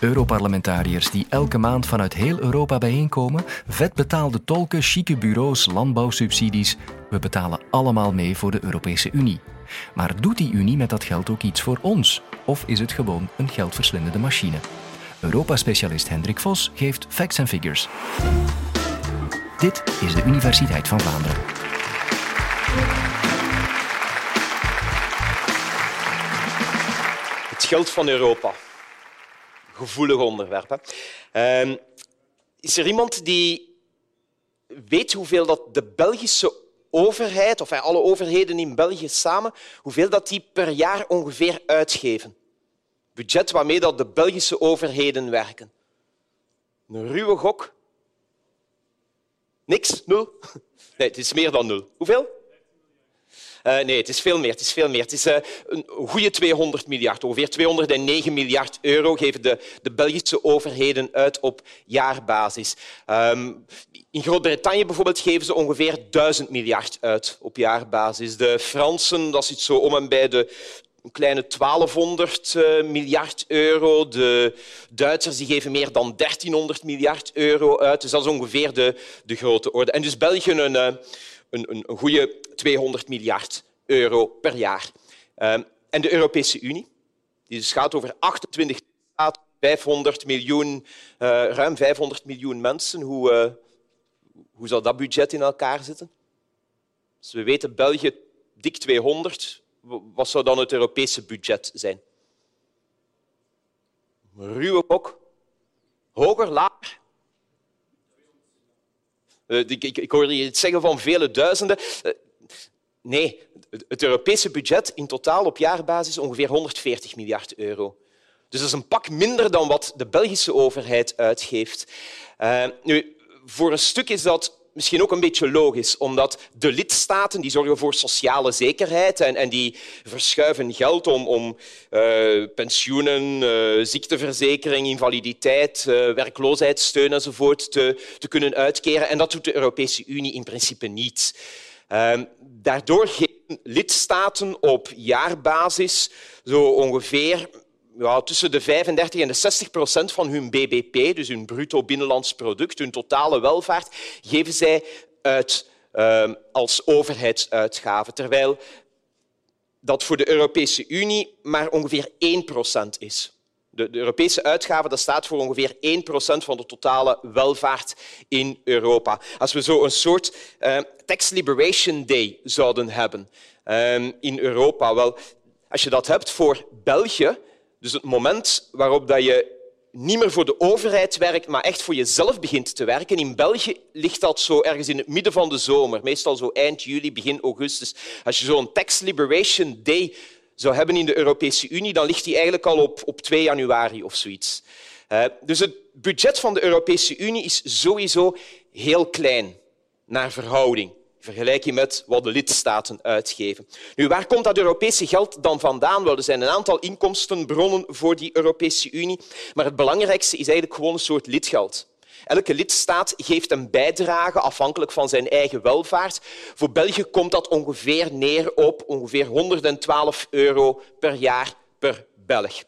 Europarlementariërs die elke maand vanuit heel Europa bijeenkomen, vetbetaalde tolken, chique bureaus, landbouwsubsidies. We betalen allemaal mee voor de Europese Unie. Maar doet die Unie met dat geld ook iets voor ons? Of is het gewoon een geldverslindende machine? Europa-specialist Hendrik Vos geeft facts and figures. Dit is de Universiteit van Vlaanderen. Het geld van Europa. Gevoelig onderwerp. Hè? Ehm, is er iemand die weet hoeveel dat de Belgische overheid, of alle overheden in België samen, hoeveel dat die per jaar ongeveer uitgeven? Budget waarmee dat de Belgische overheden werken. Een ruwe gok. Niks? Nul? Nee, het is meer dan nul. Hoeveel? Uh, nee, het is veel meer. Het is, veel meer. Het is uh, een goede 200 miljard. Ongeveer 209 miljard euro geven de, de Belgische overheden uit op jaarbasis. Um, in Groot-Brittannië bijvoorbeeld geven ze ongeveer 1000 miljard uit op jaarbasis. De Fransen, dat zit zo om en bij de kleine 1200 uh, miljard euro. De Duitsers die geven meer dan 1300 miljard euro uit. Dus dat is ongeveer de, de grote orde. En dus België een, een, een, een goede 200 miljard euro per jaar. Um, en de Europese Unie, die dus gaat over 28 staten, 500 miljoen, uh, ruim 500 miljoen mensen. Hoe, uh, hoe zal dat budget in elkaar zitten? Dus we weten België dik 200. Wat zou dan het Europese budget zijn? Ruwe kok. Hoger, lager? Uh, ik, ik, ik hoorde je iets zeggen van vele duizenden. Uh, nee, het Europese budget in totaal op jaarbasis ongeveer 140 miljard euro. Dus dat is een pak minder dan wat de Belgische overheid uitgeeft. Uh, nu, voor een stuk is dat misschien ook een beetje logisch, omdat de lidstaten die zorgen voor sociale zekerheid en, en die verschuiven geld om, om uh, pensioenen, uh, ziekteverzekering, invaliditeit, uh, werkloosheidssteun enzovoort te, te kunnen uitkeren. En dat doet de Europese Unie in principe niet. Ehm, daardoor geven lidstaten op jaarbasis zo ongeveer ja, tussen de 35 en de 60 procent van hun bbp, dus hun bruto binnenlands product, hun totale welvaart, geven zij uit uh, als overheidsuitgaven, terwijl dat voor de Europese Unie maar ongeveer 1 procent is. De, de, Europese uitgave dat staat voor ongeveer 1 procent van de totale welvaart in Europa. Als we zo een soort uh, tax liberation day zouden hebben uh, in Europa, wel, als je dat hebt voor België, dus het moment waarop dat je niet meer voor de overheid werkt, maar echt voor jezelf begint te werken. In België ligt dat zo ergens in het midden van de zomer, meestal zo eind juli, begin augustus. Als je zo'n Tax Liberation Day zou hebben in de Europese Unie, dan ligt die eigenlijk al op, op 2 januari of zoiets. Uh, dus het budget van de Europese Unie is sowieso heel klein naar verhouding vergelijk je met wat de lidstaten uitgeven. Nu, waar komt dat Europese geld dan vandaan? Wel, er zijn een aantal inkomstenbronnen voor die Europese Unie, maar het belangrijkste is eigenlijk gewoon een soort lidgeld. Elke lidstaat geeft een bijdrage afhankelijk van zijn eigen welvaart. Voor België komt dat ongeveer neer op ongeveer 112 euro per jaar per Belg.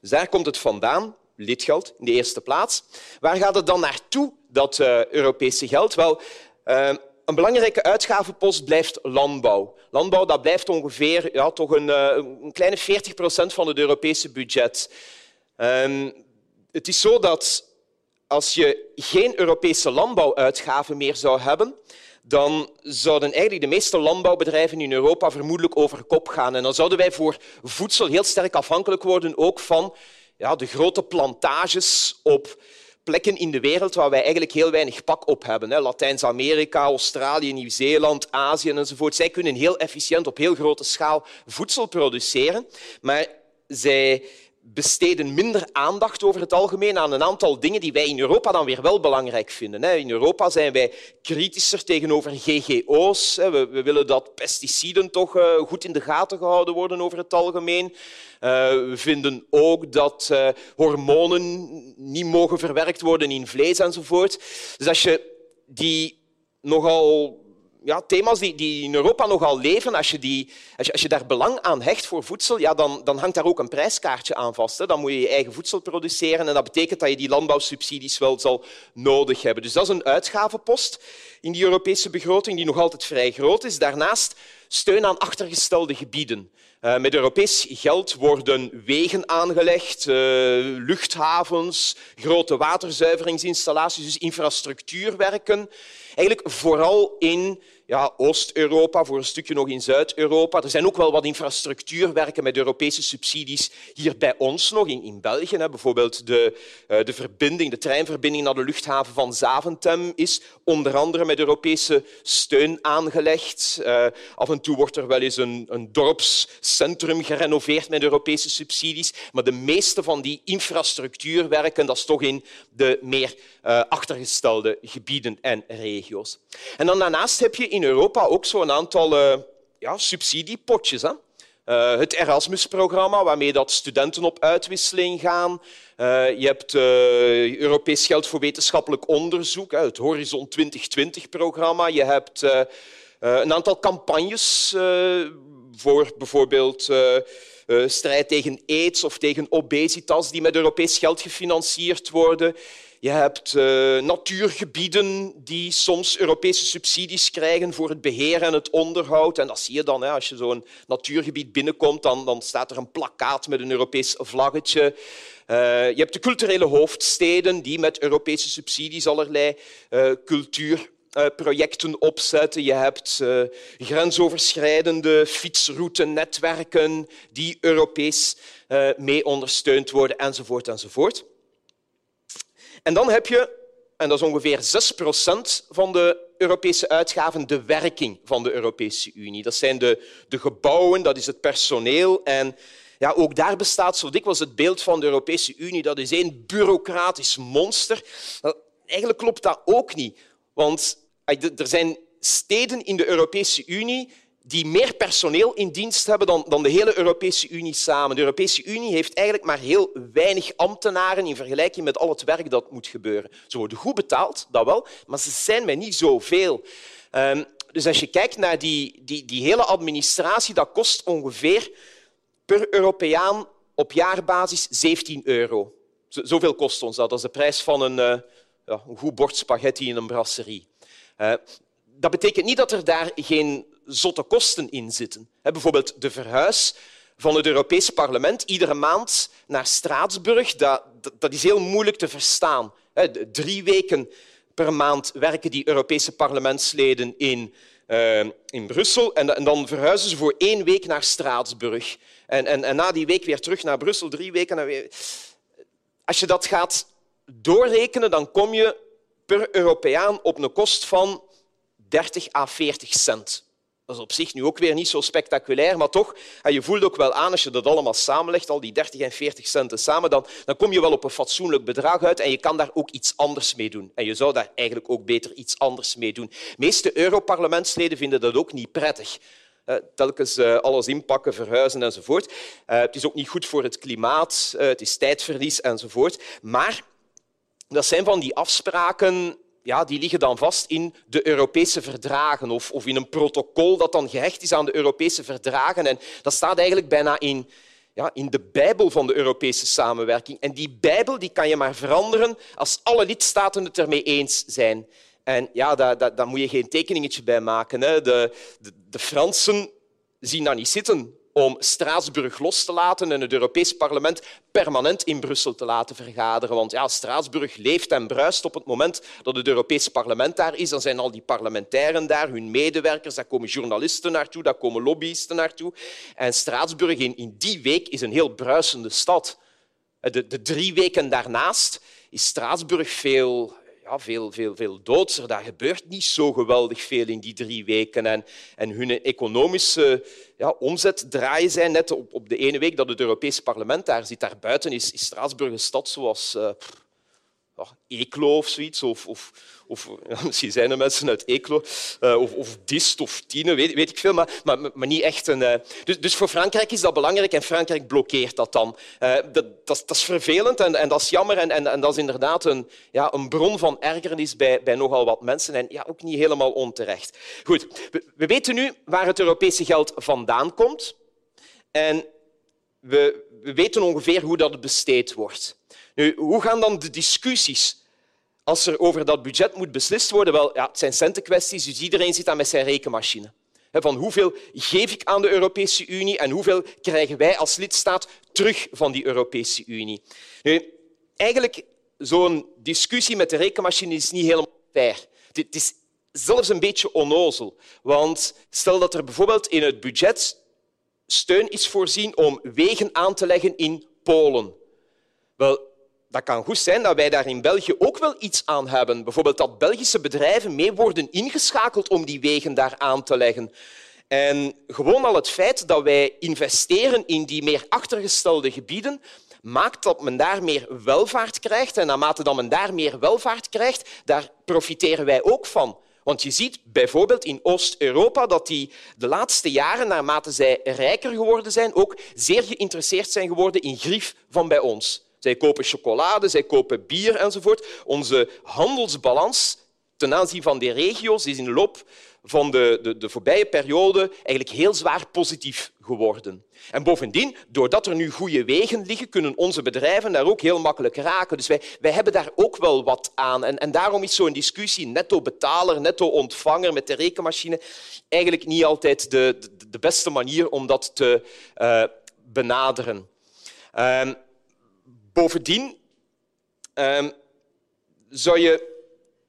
Dus daar komt het vandaan, lidgeld in de eerste plaats. Waar gaat het dan naartoe, dat uh, Europese geld? Wel, uh, een belangrijke uitgavenpost blijft landbouw. Landbouw dat blijft ongeveer ja, toch een, eh, een kleine 40 procent van het Europese budget. Um, het is zo dat als je geen Europese landbouwuitgaven meer zou hebben, dan zouden eigenlijk de meeste landbouwbedrijven in Europa vermoedelijk over kop gaan. En dan zouden wij voor voedsel heel sterk afhankelijk worden ook van ja, de grote plantages op plekken in de wereld waar wij eigenlijk heel weinig pak op hebben. Latijns-Amerika, Australië, Nieuw-Zeeland, Azië enzovoort. Zij kunnen heel efficiënt op heel grote schaal voedsel produceren, maar zij besteden minder aandacht over het algemeen aan een aantal dingen die wij in Europa dan weer wel belangrijk vinden. In Europa zijn wij kritischer tegenover GGO's. We willen dat pesticiden toch eh, goed in de gaten gehouden worden over het algemeen. Eh, we vinden ook dat uh, hormonen niet mogen verwerkt worden in vlees enzovoort. Dus als je die nogal ja, thema's die, die in Europa nogal leven, als je, die, als, je, als je daar belang aan hecht voor voedsel, ja, dan, dan hangt daar ook een prijskaartje aan vast. Hè. Dan moet je je eigen voedsel produceren en dat betekent dat je die landbouwsubsidies wel zal nodig hebben. Dus dat is een uitgavenpost in die Europese begroting die nog altijd vrij groot is. Daarnaast steun aan achtergestelde gebieden. Uh, met Europees geld worden wegen aangelegd, uh, luchthavens, grote waterzuiveringsinstallaties, dus infrastructuurwerken. Eigenlijk vooral in ja, Oost-Europa, voor een stukje nog in Zuid-Europa. Er zijn ook wel wat infrastructuurwerken met Europese subsidies hier bij ons nog, in, in België. Hè. Bijvoorbeeld de, uh, de verbinding, de treinverbinding naar de luchthaven van Zaventem is onder andere met Europese steun aangelegd. Uh, af en toe wordt er wel eens een, een dorpscentrum gerenoveerd met Europese subsidies. Maar de meeste van die infrastructuurwerken, dat is toch in de meer uh, achtergestelde gebieden en regio's. En dan daarnaast heb je in Europa ook zo'n aantal uh, ja, subsidiepotjes. Hè? Uh, het Erasmus-programma, waarmee dat studenten op uitwisseling gaan. Uh, je hebt Europees geld voor wetenschappelijk onderzoek, het Horizon 2020-programma. Je hebt een aantal campagnes voor bijvoorbeeld strijd tegen aids of tegen obesitas, die met Europees geld gefinancierd worden. Je hebt uh, natuurgebieden die soms Europese subsidies krijgen voor het beheer en het onderhoud. En dat zie je dan. Hè. Als je zo'n natuurgebied binnenkomt, dan, dan, staat er een plakkaat met een Europees vlaggetje. Uh, je hebt de culturele hoofdsteden die met Europese subsidies allerlei uh, cultuurprojecten opzetten. Je hebt uh, grensoverschrijdende fietsroutenetwerken die Europees uh, mee ondersteund worden, enzovoort, enzovoort. En dan heb je, en dat is ongeveer 6 procent van de Europese uitgaven, de werking van de Europese Unie. Dat zijn de, de gebouwen, dat is het personeel. En ja, ook daar bestaat zo dikwijls het beeld van de Europese Unie. Dat is één bureaucratisch monster. Eigenlijk klopt dat ook niet. Want er zijn steden in de Europese Unie die meer personeel in dienst hebben dan, dan de hele Europese Unie samen. De Europese Unie heeft eigenlijk maar heel weinig ambtenaren in vergelijking met al het werk dat moet gebeuren. Ze worden goed betaald, dat wel, maar ze zijn maar niet zoveel. Um, dus als je kijkt naar die, die, die hele administratie, dat kost ongeveer per Europeaan op jaarbasis 17 euro. Zoveel kost ons dat. Dat is de prijs van een, uh, ja, een goed bord spaghetti in een brasserie. Uh, dat betekent niet dat er daar geen zotte kosten in zitten. Bijvoorbeeld de verhuis van het Europese parlement iedere maand naar Straatsburg, dat, dat is heel moeilijk te verstaan. Drie weken per maand werken die Europese parlementsleden in, uh, in Brussel en, dan verhuizen ze voor één week naar Straatsburg. En, en, en, na die week weer terug naar Brussel, drie weken. Weer... Als je dat gaat doorrekenen, dan kom je per Europeaan op een kost van 30 à 40 cent. Dat is op zich nu ook weer niet zo spectaculair, maar toch, je voelt ook wel aan als je dat allemaal samenlegt, al die 30 en 40 centen samen, dan, dan kom je wel op een fatsoenlijk bedrag uit en je kan daar ook iets anders mee doen. En je zou daar eigenlijk ook beter iets anders mee doen. De meeste Europarlementsleden vinden dat ook niet prettig. Uh, telkens uh, alles inpakken, verhuizen enzovoort. Uh, het is ook niet goed voor het klimaat, het is tijdverlies enzovoort. Maar dat zijn van die afspraken ja, die liggen dan vast in de Europese verdragen of, of in een protocol dat dan gehecht is aan de Europese verdragen. En dat staat eigenlijk bijna in, ja, in de Bijbel van de Europese samenwerking. En die Bijbel die kan je maar veranderen als alle lidstaten het ermee eens zijn. En ja, daar, daar, daar moet je geen tekeningetje bij maken. Hè. De, de, de Fransen zien dat niet zitten om Straatsburg los te laten en het Europees Parlement permanent in Brussel te laten vergaderen. Want ja, Straatsburg leeft en bruist op het moment dat het Europees Parlement daar is. Dan zijn al die parlementairen daar, hun medewerkers, daar komen journalisten naartoe, daar komen lobbyisten naartoe. En Straatsburg in, die week is een heel bruisende stad. De, de drie weken daarnaast is Straatsburg veel ja, veel, veel, veel doodser. Daar gebeurt niet zo geweldig veel in die drie weken. En, en hun economische ja, omzet draaien zij net op, op de ene week dat het Europese parlement daar zit. Daarbuiten is, is Straatsburg een stad zoals... Uh, oh, of zoiets, of, of, of misschien zijn er mensen uit Eeklo, uh, of, of Dist of Tine, weet, weet, ik veel, maar, maar, maar niet echt een... Uh... Dus, dus, voor Frankrijk is dat belangrijk en Frankrijk blokkeert dat dan. Uh, dat, dat, dat, is vervelend en, en, dat is jammer en, en, en, dat is inderdaad een, ja, een bron van ergernis bij, bij nogal wat mensen en ja, ook niet helemaal onterecht. Goed, we, we weten nu waar het Europese geld vandaan komt en we, we weten ongeveer hoe dat besteed wordt. Hoe gaan dan de discussies als er over dat budget moet beslist worden? Wel, ja, het zijn centenkwesties, dus iedereen zit daar met zijn rekenmachine. Van hoeveel geef ik aan de Europese Unie en hoeveel krijgen wij als lidstaat terug van die Europese Unie? Nu, eigenlijk, zo'n discussie met de rekenmachine is niet helemaal fair. Het is zelfs een beetje onnozel. Want stel dat er bijvoorbeeld in het budget steun is voorzien om wegen aan te leggen in Polen. Wel, dat kan goed zijn dat wij daar in België ook wel iets aan hebben. Bijvoorbeeld dat Belgische bedrijven mee worden ingeschakeld om die wegen daar aan te leggen. En gewoon al het feit dat wij investeren in die meer achtergestelde gebieden maakt dat men daar meer welvaart krijgt. En naarmate dat men daar meer welvaart krijgt, daar profiteren wij ook van. Want je ziet bijvoorbeeld in Oost-Europa dat die de laatste jaren, naarmate zij rijker geworden zijn, ook zeer geïnteresseerd zijn geworden in grief van bij ons. Zij kopen chocolade, zij kopen bier enzovoort. Onze handelsbalans ten aanzien van die regio's is in de loop van de, de, de voorbije periode eigenlijk heel zwaar positief geworden. En bovendien, doordat er nu goede wegen liggen, kunnen onze bedrijven daar ook heel makkelijk raken. Dus wij, hebben daar ook wel wat aan. En, en daarom is zo'n discussie netto-betaler, netto-ontvanger met de rekenmachine eigenlijk niet altijd de, de, beste manier om dat te uh, benaderen. Uh, Bovendien um, zou je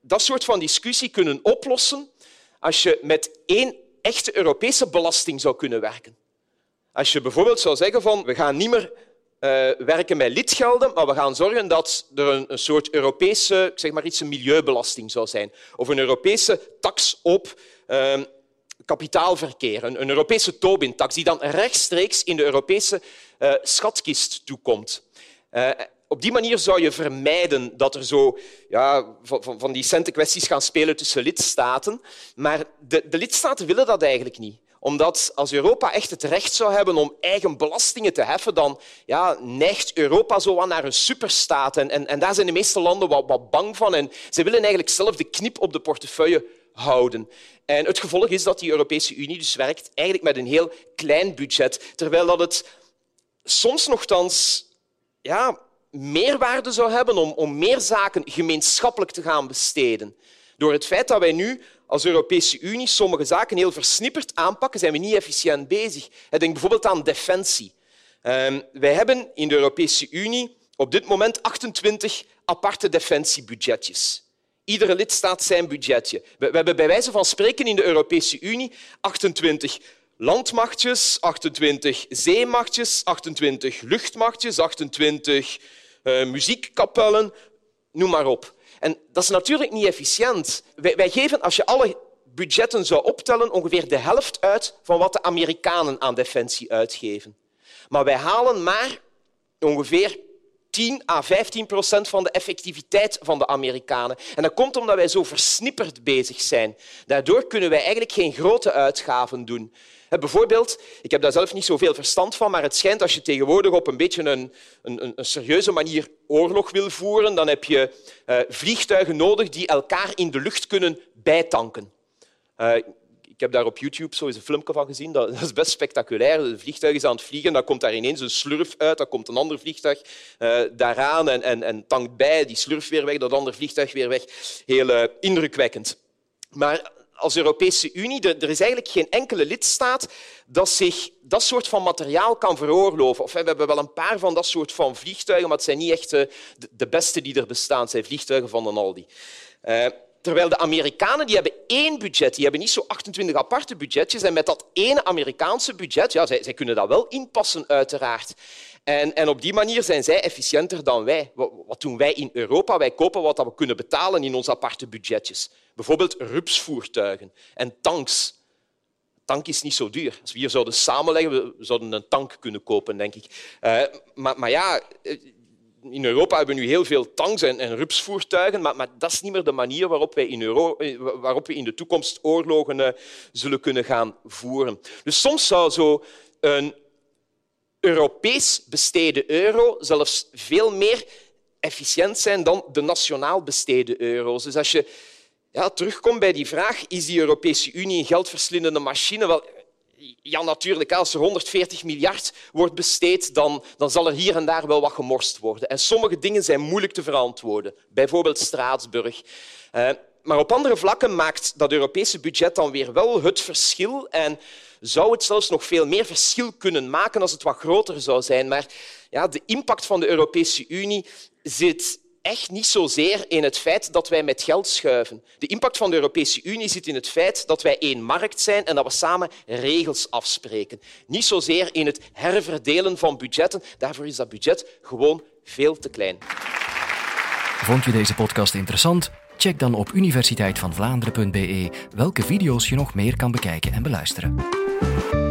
dat soort van discussie kunnen oplossen als je met één echte Europese belasting zou kunnen werken. Als je bijvoorbeeld zou zeggen van we gaan niet meer uh, werken met lidgelden, maar we gaan zorgen dat er een, een soort Europese, zeg maar iets, een milieubelasting zou zijn. Of een Europese tax op uh, kapitaalverkeer, een, een Europese Tobin-tax, die dan rechtstreeks in de Europese uh, schatkist toekomt. Uh, op die manier zou je vermijden dat er zo ja, van, van die centenkwesties gaan spelen tussen lidstaten. Maar de, de lidstaten willen dat eigenlijk niet omdat als Europa echt het recht zou hebben om eigen belastingen te heffen, dan ja, neigt Europa zo aan naar een superstaat. En, en, daar zijn de meeste landen wat, wat, bang van. En ze willen eigenlijk zelf de knip op de portefeuille houden. En het gevolg is dat die Europese Unie dus werkt eigenlijk met een heel klein budget, terwijl dat het soms nogthans ja, meerwaarde zou hebben om, om meer zaken gemeenschappelijk te gaan besteden. Door het feit dat wij nu als Europese Unie sommige zaken heel versnipperd aanpakken, zijn we niet efficiënt bezig. Denk bijvoorbeeld aan defensie. Um, wij hebben in de Europese Unie op dit moment 28 aparte defensiebudgetjes. Iedere lidstaat zijn budgetje. We hebben bij wijze van spreken in de Europese Unie 28 landmachtjes, 28 zeemachtjes, 28 luchtmachtjes, 28 uh, muziekkapellen, noem maar op. En dat is natuurlijk niet efficiënt. Wij, wij geven, als je alle budgetten zou optellen, ongeveer de helft uit van wat de Amerikanen aan defensie uitgeven. Maar wij halen maar ongeveer 10 à 15 procent van de effectiviteit van de Amerikanen. En dat komt omdat wij zo versnipperd bezig zijn. Daardoor kunnen wij eigenlijk geen grote uitgaven doen. Bijvoorbeeld, ik heb daar zelf niet zoveel verstand van, maar het schijnt als je tegenwoordig op een beetje een, een, een serieuze manier oorlog wil voeren, dan heb je uh, vliegtuigen nodig die elkaar in de lucht kunnen bijtanken. Uh, ik heb daar op YouTube zo eens een filmpje van gezien. Dat is best spectaculair. Het vliegtuig is aan het vliegen, dan komt daar ineens een slurf uit. Dan komt een ander vliegtuig daaraan en, en, en tankt bij. Die slurf weer weg, dat andere vliegtuig weer weg. Heel indrukwekkend. Maar als Europese Unie, er is eigenlijk geen enkele lidstaat dat zich dat soort van materiaal kan veroorloven. Of, we hebben wel een paar van dat soort van vliegtuigen, maar het zijn niet echt de beste die er bestaan. Het zijn vliegtuigen van Aldi. Uh, terwijl de Amerikanen die hebben één budget. Die hebben niet zo 28 aparte budgetjes. En met dat ene Amerikaanse budget, ja, zij, zij kunnen dat wel inpassen, uiteraard. En, en, op die manier zijn zij efficiënter dan wij. Wat doen wij in Europa? Wij kopen wat we kunnen betalen in onze aparte budgetjes. Bijvoorbeeld rupsvoertuigen en tanks. tank is niet zo duur. Als we hier zouden samenleggen, we zouden een tank kunnen kopen, denk ik. Uh, maar, maar, ja, in Europa hebben we nu heel veel tanks en, en rupsvoertuigen, maar, maar, dat is niet meer de manier waarop wij in, Euro, waarop we in de toekomst oorlogen zullen kunnen gaan voeren. Dus soms zou zo een Europees besteden euro zelfs veel meer efficiënt zijn dan de nationaal besteden euro's. Dus als je ja, terugkomt bij die vraag, is die Europese Unie een geldverslindende machine? Wel, ja, natuurlijk, als er 140 miljard wordt besteed, dan, dan zal er hier en daar wel wat gemorst worden. En sommige dingen zijn moeilijk te verantwoorden, bijvoorbeeld Straatsburg. Eh, maar op andere vlakken maakt dat Europese budget dan weer wel het verschil en zou het zelfs nog veel meer verschil kunnen maken als het wat groter zou zijn. Maar ja, de impact van de Europese Unie zit echt niet zozeer in het feit dat wij met geld schuiven. De impact van de Europese Unie zit in het feit dat wij één markt zijn en dat we samen regels afspreken. Niet zozeer in het herverdelen van budgetten. Daarvoor is dat budget gewoon veel te klein. Vond je deze podcast interessant? Check dan op universiteitvandvlaanderen.be welke video's je nog meer kan bekijken en beluisteren. thank you